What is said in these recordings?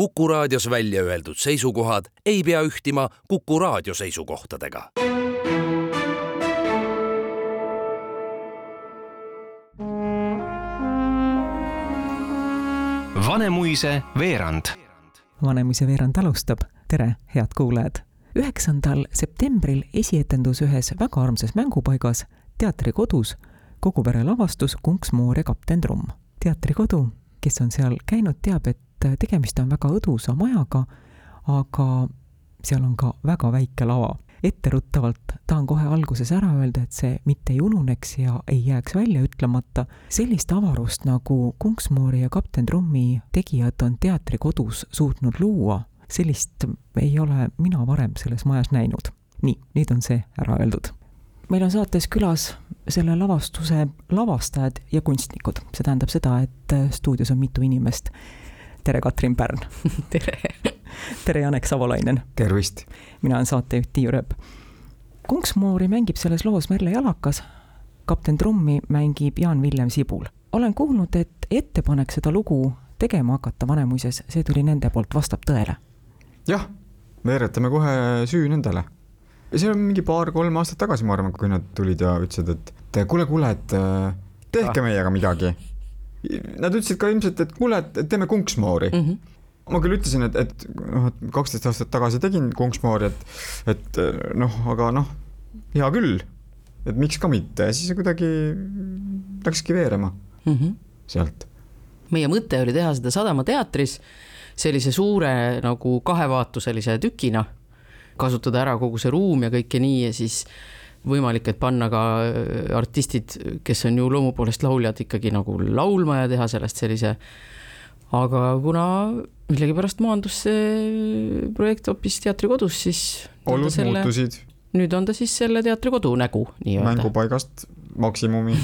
Kuku raadios välja öeldud seisukohad ei pea ühtima Kuku raadio seisukohtadega. Vanemuise veerand. Vanemuise veerand alustab. tere, head kuulajad! üheksandal septembril esietendus ühes väga armsas mängupaigas, teatrikodus, Kogupere lavastus Kunksmoor ja kapten Trumm. teatrikodu, kes on seal käinud, teab, et tegemist on väga õdusa majaga, aga seal on ka väga väike lava. etteruttavalt tahan kohe alguses ära öelda, et see mitte ei ununeks ja ei jääks välja ütlemata, sellist avarust nagu Kunksmoori ja kapten Trummi tegijad on teatrikodus suutnud luua, sellist ei ole mina varem selles majas näinud. nii, nüüd on see ära öeldud. meil on saates külas selle lavastuse lavastajad ja kunstnikud, see tähendab seda, et stuudios on mitu inimest tere, Katrin Pärn tere tere, Janek Savolainen! tervist! mina olen saatejuht Tiiu Rööp. Kunksmoori mängib selles loos Merle Jalakas, kapten Trummi mängib Jaan-Villem Sibul. olen kuulnud, et ettepanek seda lugu tegema hakata Vanemuises, see tuli nende poolt, vastab tõele? jah, veeretame kohe süü nendele. see on mingi paar-kolm aastat tagasi, ma arvan, kui nad tulid ja ütlesid, et kuule, kuule, et äh, tehke ah. meiega midagi Nad ütlesid ka ilmselt, et kuule, et teeme kunksmoori mm. -hmm ma küll ütlesin, et, et noh, et kaksteist aastat tagasi tegin kunksmoori, et, et noh, aga noh, hea küll, et miks ka mitte ja siis kuidagi läkski veerema mm -hmm. sealt. meie mõte oli teha seda Sadama teatris sellise suure nagu kahevaatuselise tükina, kasutada ära kogu see ruum ja kõike nii ja siis võimalik, et panna ka äh, artistid, kes on ju loomu poolest lauljad, ikkagi nagu laulma ja teha sellest sellise. aga kuna millegipärast maandus see projekt hoopis teatrikodus, siis. olud selle... muutusid. nüüd on ta siis selle teatrikodu nägu nii-öelda. mängupaigast maksimumi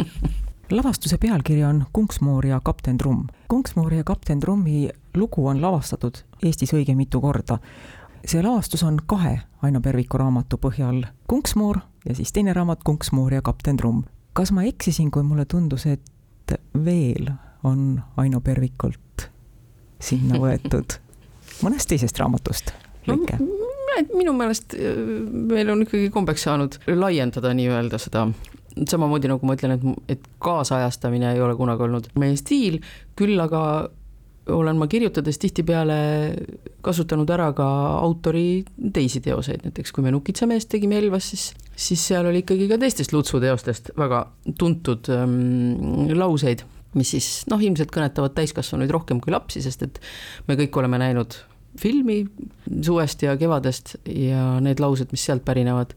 lavastuse pealkiri on Kunksmoor ja kapten Trumm. Kunksmoor ja kapten Trummi lugu on lavastatud Eestis õige mitu korda see lavastus on kahe Aino Perviku raamatu põhjal Kunksmoor ja siis teine raamat Kunksmoor ja kapten Trumm. kas ma eksisin, kui mulle tundus, et veel on Aino Pervikult sinna võetud mõnest teisest raamatust lõike no,? minu meelest äh, meil on ikkagi kombeks saanud laiendada nii-öelda seda samamoodi nagu ma ütlen, et, et kaasajastamine ei ole kunagi olnud meie stiil, küll aga olen ma kirjutades tihtipeale kasutanud ära ka autori teisi teoseid, näiteks kui me Nukitsameest tegime Elvas, siis, siis seal oli ikkagi ka teistest Lutsu teostest väga tuntud ähm, lauseid, mis siis noh, ilmselt kõnetavad täiskasvanuid rohkem kui lapsi, sest et me kõik oleme näinud filmi suvest ja kevadest ja need laused, mis sealt pärinevad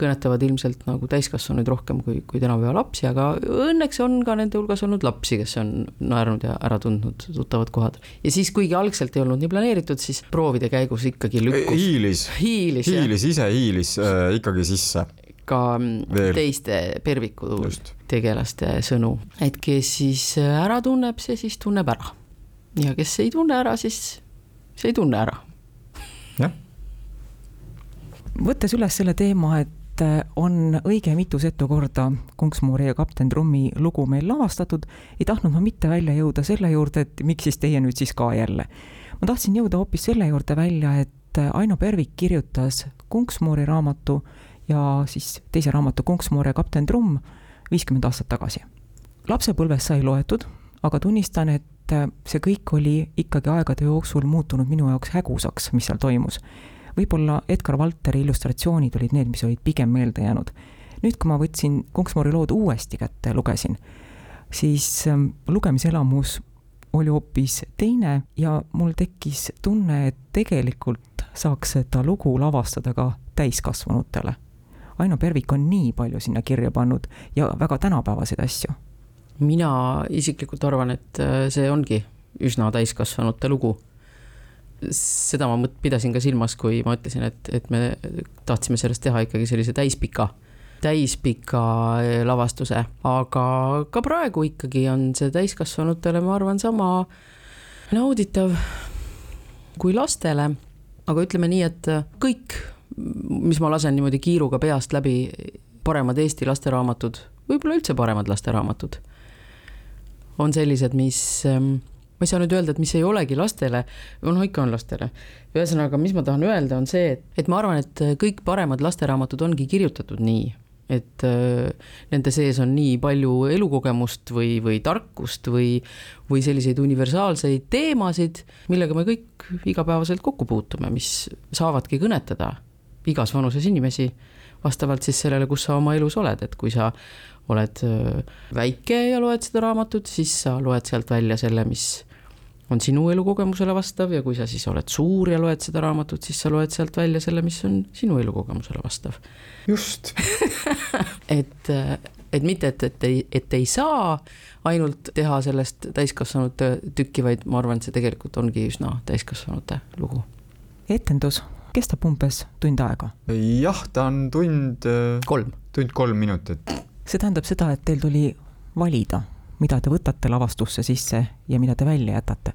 kõnetavad ilmselt nagu täiskasvanuid rohkem kui, kui tänapäeva lapsi, aga õnneks on ka nende hulgas olnud lapsi, kes on naernud ja ära tundnud tuttavad kohad. ja siis, kuigi algselt ei olnud nii planeeritud, siis proovide käigus ikkagi lükkus. hiilis, hiilis, hiilis, ise hiilis äh, ikkagi sisse ka mm, Veel. teiste Perviku Just. tegelaste sõnu, et kes siis ära tunneb, see siis tunneb ära. ja kes ei tunne ära, siis see ei tunne ära. jah. võttes üles selle teema, et et äh, on õige mitu setu korda Kunksmoori ja kapten Trummi lugu meil lavastatud, ei tahtnud ma mitte välja jõuda selle juurde, et miks siis teie nüüd siis ka jälle. ma tahtsin jõuda hoopis selle juurde välja, et äh, Aino Pervik kirjutas Kunksmoori raamatu ja siis teise raamatu Kunksmoor ja kapten Trumm viiskümmend aastat tagasi. lapsepõlves sai loetud, aga tunnistan, et äh, see kõik oli ikkagi aegade jooksul muutunud minu jaoks hägusaks, mis seal toimus võib-olla Edgar Valteri illustratsioonid olid need, mis olid pigem meelde jäänud. nüüd, kui ma võtsin Kunksmoori lood uuesti kätte ja lugesin, siis ähm, lugemiselamus oli hoopis teine ja mul tekkis tunne, et tegelikult saaks seda lugu lavastada ka täiskasvanutele. Aino Pervik on nii palju sinna kirja pannud ja väga tänapäevaseid asju. mina isiklikult arvan, et äh, see ongi üsna täiskasvanute lugu seda ma pidasin ka silmas, kui ma ütlesin, et, et me tahtsime sellest teha ikkagi sellise täispika, täispika eh, lavastuse, aga ka praegu ikkagi on see täiskasvanutele, ma arvan, sama nauditav kui lastele. aga ütleme nii, et kõik, mis ma lasen niimoodi kiiruga peast läbi, paremad Eesti lasteraamatud, võib-olla üldse paremad lasteraamatud, on sellised, mis ehm, ma ei saa nüüd öelda, et mis ei olegi lastele, noh ikka on lastele. ühesõnaga, mis ma tahan öelda, on see, et, et ma arvan, et kõik paremad lasteraamatud ongi kirjutatud nii, et äh, nende sees on nii palju elukogemust või, või tarkust või, või selliseid universaalseid teemasid, millega me kõik igapäevaselt kokku puutume, mis saavadki kõnetada igas vanuses inimesi, vastavalt siis sellele, kus sa oma elus oled, et kui sa oled äh, väike ja loed seda raamatut, siis sa loed sealt välja selle, mis on sinu elukogemusele vastav ja kui sa siis oled suur ja loed seda raamatut, siis sa loed sealt välja selle, mis on sinu elukogemusele vastav. just et, et mitte, et, et ei, et ei saa ainult teha sellest täiskasvanute tükki, vaid ma arvan, et see tegelikult ongi üsna täiskasvanute lugu. etendus kestab umbes tund aega. jah, ta on tund. kolm. tund kolm minutit. see tähendab seda, et teil tuli valida mida te võtate lavastusse sisse ja mida te välja jätate.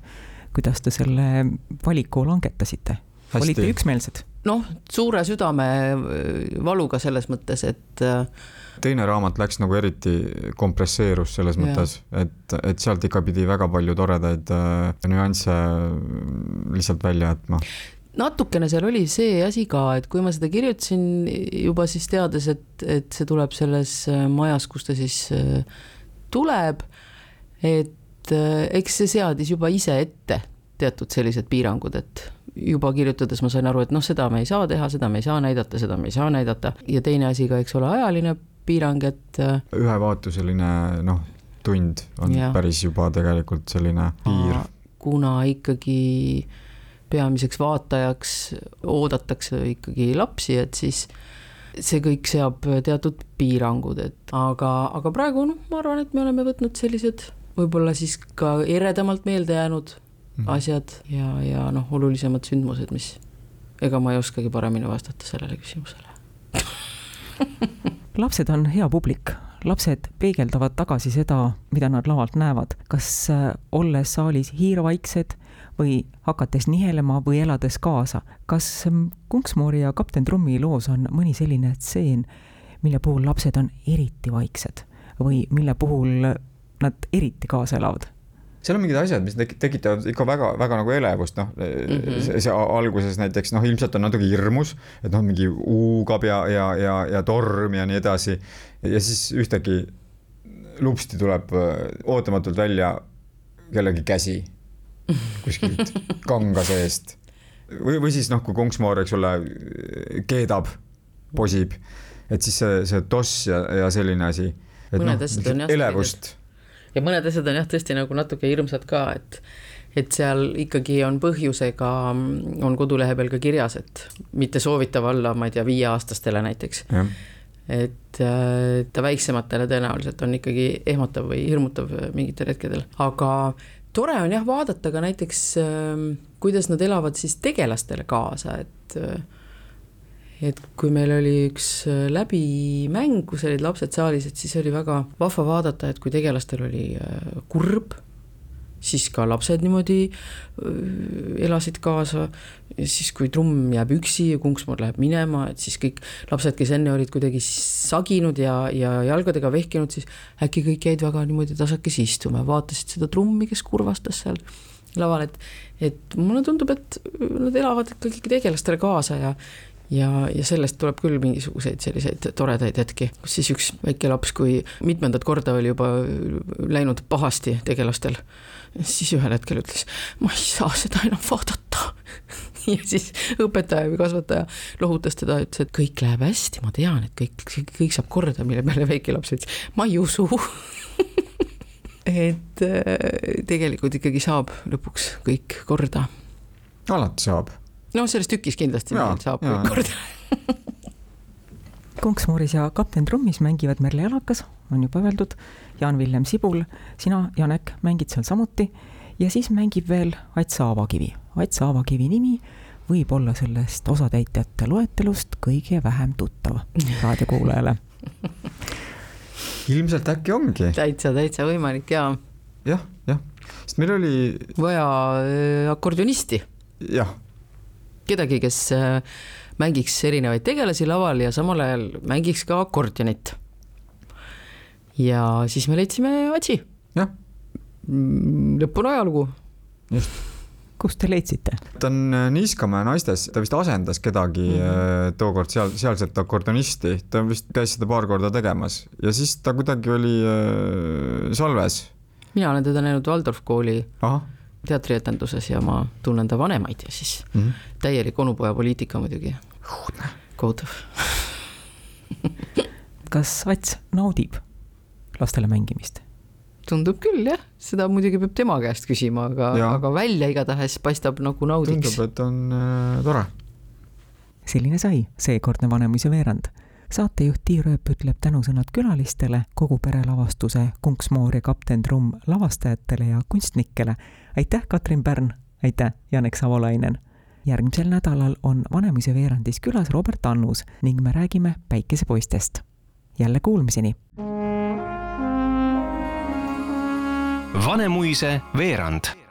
kuidas te selle valiku langetasite? olite üksmeelsed? noh, suure südamevaluga selles mõttes, et äh, teine raamat läks nagu eriti kompresseerus selles mõttes, et, et sealt ikka pidi väga palju toredaid äh, nüansse lihtsalt välja jätma natukene seal oli see asi ka, et kui ma seda kirjutasin juba siis teades, et, et see tuleb selles äh, majas, kus ta siis äh, tuleb, et äh, eks see seadis juba ise ette teatud sellised piirangud, et juba kirjutades ma sain aru, et noh, seda me ei saa teha, seda me ei saa näidata, seda me ei saa näidata ja teine asi ka, eks ole, ajaline piirang, et. Äh, ühevaatuseline noh, tund on ja. päris juba tegelikult selline piir. kuna ikkagi peamiseks vaatajaks oodatakse ikkagi lapsi, et siis see kõik seab teatud piirangud, et aga, aga praegu noh, ma arvan, et me oleme võtnud sellised võib-olla siis ka eredamalt meelde jäänud mm -hmm. asjad ja, ja noh, olulisemad sündmused, mis, ega ma ei oskagi paremini vastata sellele küsimusele. Lapsed on hea publik, lapsed peegeldavad tagasi seda, mida nad lavalt näevad, kas äh, olles saalis hiirvaiksed või hakates nihelema või elades kaasa, kas ähm, Kunksmoori ja kapten Trummi loos on mõni selline stseen, mille puhul lapsed on eriti vaiksed või mille puhul nad eriti kaasa elavad seal on mingid asjad, mis tekitavad ikka väga-väga nagu elevust, noh mm -hmm. see, see alguses näiteks noh, ilmselt on natuke hirmus, et noh, mingi huugab ja, ja, ja, ja torm ja nii edasi. ja siis ühtäkki lupsti tuleb äh, ootamatult välja kellegi käsi kuskilt kanga seest. või, või siis noh, kui konksmoor, eks ole, keedab, posib, et siis see, see toss ja, ja selline asi. mõned no, asjad on jah. elevust ja mõned asjad on jah, tõesti nagu natuke hirmsad ka, et et seal ikkagi on põhjusega, on kodulehe peal ka kirjas, et mitte soovitav olla, ma ei tea, viieaastastele näiteks. et äh, ta väiksematele tõenäoliselt on ikkagi ehmatav või hirmutav mingitel hetkedel, aga tore on jah vaadata ka näiteks, ähm, kuidas nad elavad siis tegelastele kaasa, et äh, et kui meil oli üks äh, läbimäng, kus olid lapsed saalis, et siis oli väga vahva vaadata, et kui tegelastel oli äh, kurb, siis ka lapsed niimoodi äh, elasid kaasa, siis kui trumm jääb üksi ja kunksmoor läheb minema, et siis kõik lapsed, kes enne olid kuidagi saginud ja, ja jalgadega vehkinud, siis äkki kõik jäid väga niimoodi tasakesi istuma ja vaatasid seda trummi, kes kurvastas seal laval, et et mulle tundub, et nad elavad ikkagi tegelastele kaasa ja ja, ja sellest tuleb küll mingisuguseid selliseid toredaid hetki, kus siis üks väike laps, kui mitmendat korda oli juba läinud pahasti tegelastel, siis ühel hetkel ütles, ma ei saa seda enam vaadata. Ja siis õpetaja või kasvataja lohutas teda, ütles, et kõik läheb hästi, ma tean, et kõik, kõik saab korda, mille peale väike laps ütles, ma ei usu. Et äh, tegelikult ikkagi saab lõpuks kõik korda. alati saab no selles tükis kindlasti ja, saab kõik korda Konksmooris ja kapten Trummis mängivad Merle Jalakas, on juba öeldud, Jaan-Villem Sibul, sina, Janek, mängid seal samuti ja siis mängib veel Ats Aavakivi. Ats Aavakivi nimi võib olla sellest osatäitjate loetelust kõige vähem tuttav raadiokuulajale ilmselt äkki ongi. täitsa, täitsa võimalik ja. jah, jah, sest meil oli. vaja äh, akordionisti. jah kedagi, kes äh, mängiks erinevaid tegelasi laval ja samal ajal mängiks ka akordionit. ja siis me leidsime Atsi. jah. Mm, lõpp on ajalugu, kust te leidsite? ta on äh, Niiskamäe naistes, ta vist asendas kedagi mm -hmm. tookord seal, sealset akordonisti, ta vist käis seda paar korda tegemas ja siis ta kuidagi oli äh, salves. mina olen teda näinud Waldorf kooli ahah teatrietenduses ja ma tunnen ta vanemaid ja siis mm -hmm. täielik onupojapoliitika muidugi. kohutav kas Ats naudib lastele mängimist? tundub küll jah, seda muidugi peab tema käest küsima, aga, aga välja igatahes paistab nagu naudiks. tundub, et on äh, tore. selline sai seekordne Vanemuise veerand. Saatejuht Tiir Ööp ütleb tänusõnad külalistele, kogu pere lavastuse Kunksmoor ja kapten Trumm lavastajatele ja kunstnikele. aitäh, Katrin Pärn, aitäh, Janek Savolainen järgmisel nädalal on Vanemuise veerandis külas Robert Annus ning me räägime päikesepoistest. jälle kuulmiseni Vanemuise veerand